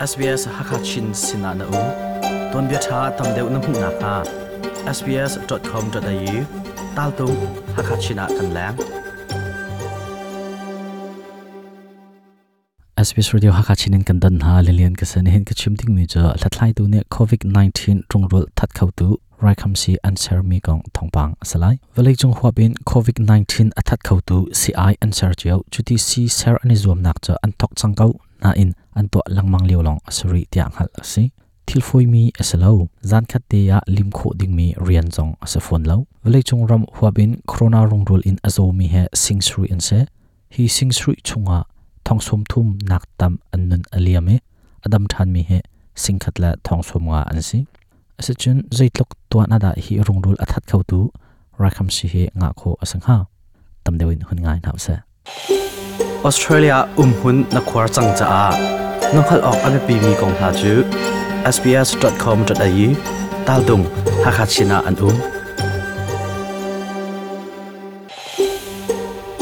SBS Hakachin Sinana U. Ton bia tha tam deu nam hmu na kha sbs.com.au tal tu Hakachina kan lang. SBS Radio Hakachinin kan dan ha lilian ka san hin ka chimting mi cha thlai tu ne COVID 19 rongrol that khau tu rai kham si answer mi kong thongpang salai velai vâng chung hua bin COVID 19 athat khau tu CI answer chiao chuti si ser ani zuam nak cha an thok changkau na in an to langmang liu long asuri tiang hal asi thil foi mi asalo zan khat te ya lim kho ding mi rian jong asa phone lo vele chung ram huabin corona rong rul in azo mi he sing sri an se hi sing sri chunga thong som thum nak tam an nun aliame adam than mi he sing khat la thong som nga an si asa chun zaitlok to na da hi rong rul athat khau tu rakham si he nga kho asang ha tam dewin hun ngai na se Australia um hun na khwar chang cha a nong khal ok ame pi mi kong ha chu sbs.com.au tal dung hakachina an um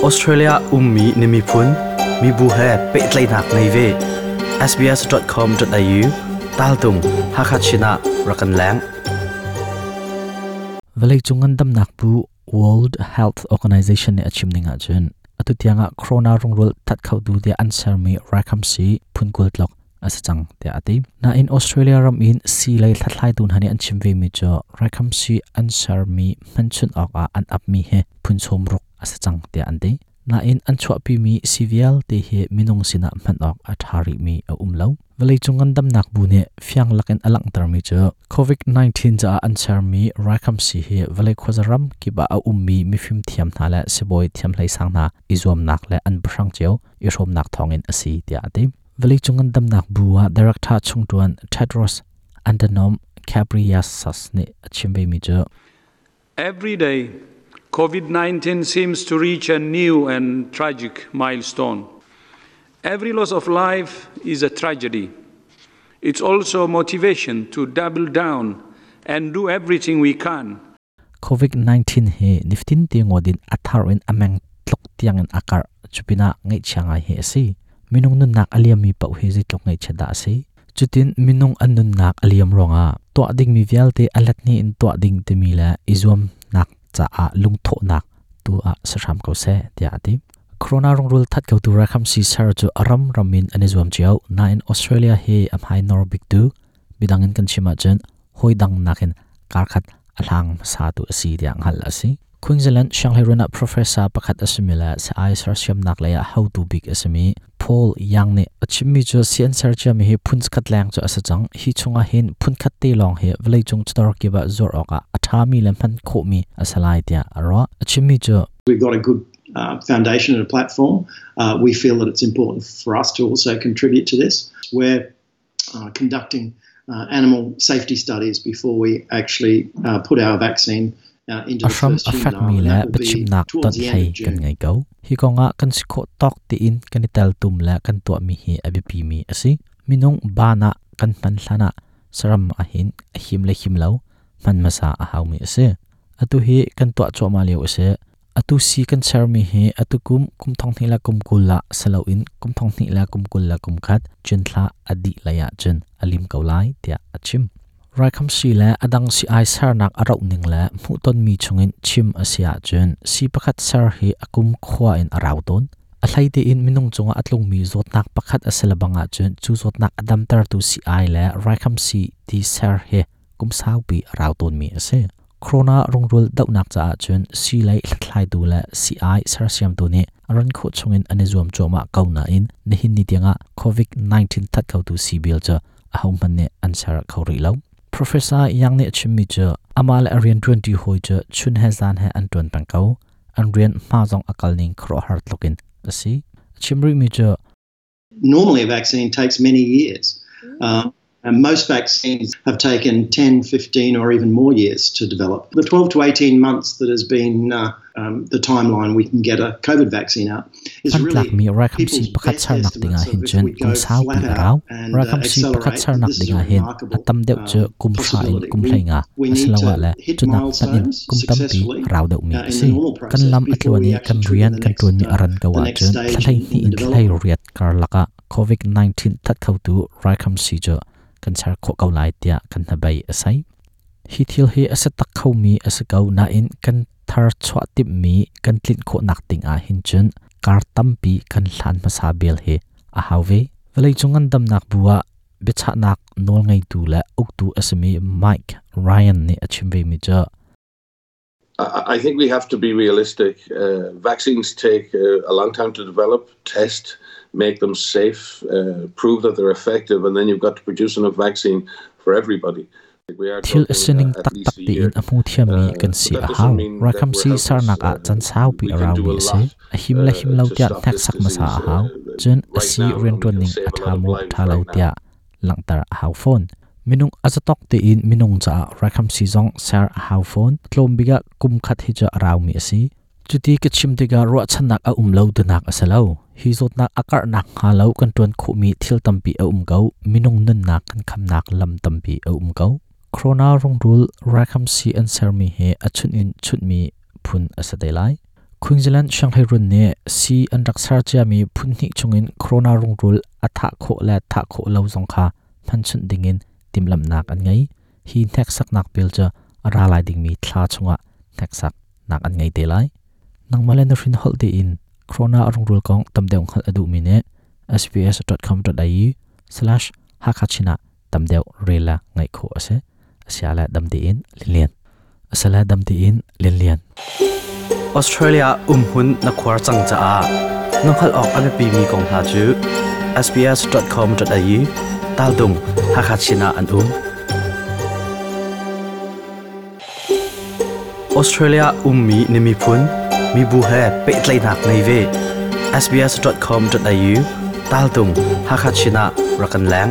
Australia um mi ni mi phun mi bu he pe tlai nak nei ve sbs.com.au tal dung hakachina rakan lang Valai chungan dam nak bu World Health Organization ne achim ninga chen atu tianga corona rongrol that khau du de answer mi rakam si phun kul tlok asachang te ati na in australia ram in si lai thlai tun hani an chimve mi cho rakam si answer mi manchun ok a an up mi he phun chom rok asachang te ante na in an chwa pi mi civil te he minung sina man ok a thari mi a umlo velai chungan dam nak bu ne fyang laken alang tar mi cho covid 19 cha answer mi rakam si he velai khozaram ki ba a ummi mi phim thiam na la seboi thiam lai sang na izom nak le an brang cheu i rom nak thongin asi ti ati velai chungan dam nak buwa director chungtuan tedros adhanom ghebreyesus ne achimbe mi cho every day covid-19 seems to reach a new and tragic milestone. Every loss of life is a tragedy. It's also a motivation to double down and do everything we can. COVID-19 he niftin ti ngodin atharin ameng tlok tiang an akar chupina ngai changa he si. Minung nun nak aliam mi pau he zi tlok ngai chada si. Chutin minung annun nak aliam ronga. To ding mi vial te alat ni in to ding te mi izom cha a lung tho nak tu a sram ko se tia ti corona rong rul that ko tu ra kham si sar chu aram ramin ani zuam chiao, na in australia he am hai nor big tu. Bidangin kan chima chen hoi dang nakin kar khat alang sa tu si diang hal asi. Queensland, Shanghai Runa Professor pakhat asimila sa ISR siam nak laya how to big asimi Yang ne achimi sian sar cha mi phun khat lang hi chunga hin phun khat te long he vlei chung ki ba zor oka lam phan kho mi asalai tia aro achimi we've got a good uh, foundation and a platform, uh, we feel that it's important for us to also contribute to this. We're uh, conducting uh, animal safety studies before we actually uh, put our vaccine uh, into the first human arm, and that will be towards the end of June. Hi ko nga kan sikho tok ti in kan tel tum la kan to mi hi abi pi mi asi minung bana kan man hlana saram ahin him le him lo man masa a haw mi ase atu hi kan to cho ma leo ase atu si kan char mi he atu kum kum thong ni la kum kul la salo in kum thong ni la kum kul la kum khat chen thla adi la ya chen alim kaulai tia achim rai kham si la adang si ai sar nak arau ning la mu ton mi chungin, chim asia chen si pakhat sar hi, akum khwa in arau ton, a hlai te in minung chunga atlung mi zot nak pakhat asela banga chen chu zot nak adam tar tu si ai la rai kham si ti sar he kum sau bi arau ton mi ase. Corona rongrul dau nak cha chun, si lai thlai tu la ai sar siam tu ni, ran kho chungin ane zuam choma kauna in ne hin ni tianga, covid 19 that kau tu bil cha ahom man ne answer khori lo professor yang ne chimmi cha amal arian 20 hoi cha chun he zan he an ton pang kau an rian ma jong akal ning khro har tlokin asi chimri mi cha normally a vaccine takes many years. Uh, And most vaccines have taken 10, 15, or even more years to develop. The 12 to 18 months that has been uh, um, the timeline we can get a COVID vaccine out is really mi ra kham si pakhat sar nak estimates hin chen we kum sau pi and, ra uh, kham si pakhat sar nak this is a dinga hin atam deuh che um, kum sha in possibility. kum need aslawa to le hit chunak tan in milestones kum tam pi raw deuh mi uh, in the si normal kan lam we kan rian kan the tuan mi next, uh, aran ka the wa next chen thlai in- ni in in thlai riat kar laka covid 19 that khau tu ra kham si jo kan char kho kau lai tia kan na bai asai hi thil hi asa tak khau mi asa kau na in kan thar chwa tip mi kan tlin kho nak ting a hin chen kar tam pi kan hlan ma sa bel he a hawe velai chungan dam nak buwa becha nak nol ngai tu la uk tu asmi mike ryan ni achim ve mi cha. I think we have to be realistic. Uh, vaccines take uh, a long time to develop, test, make them safe, uh, prove that they're effective, and then you've got to produce enough vaccine for everybody thil asining tak tak ti year. in amu thiam mi kan si a hau mean ra kham si sarnak a chan sau pi we arau mi se a him la him lau to tia thak sak ma sa a hau chen a si ren ton ning a tha of mo tha lau tia lang tar a hau phone minung azatok te in minung cha ra kham si zong sar a hau phone tlom biga kum khat hi cha rau mi si chuti ke chim te ga ro chan nak a um lo de nak asalo hi zot nak akar nak ha lo kan ton khu mi thil tampi a um gau minung nun nak kan kham nak lam tampi a um gau corona rong rul ra kham si an ser mi he a chun in chut mi phun asade lai Queensland Shanghai run ne si an rak sar cha mi phun hi chungin corona rong rul a tha kho la tha kho lo zong kha phan chun dingin timlam nak an ngai hi nek sak nak pil cha ara lai ding mi thla chunga nek sak nak an ngai te lai nang malen rin hol de in corona rong rul kong tam deong khal adu mi ne sbs.com.au slash hakachina tam deu rela ngai kho ase asiala dam de in lilian asala dam de in lilian Australia umhun na khwar changcha a nokhal ok ame pi mi kong ha chu sbs.com.au tal dung hakachina an um Australia ummi nimi phun mi bu he pe tlai nak nei ve sbs.com.au tal dung hakachina rakan lang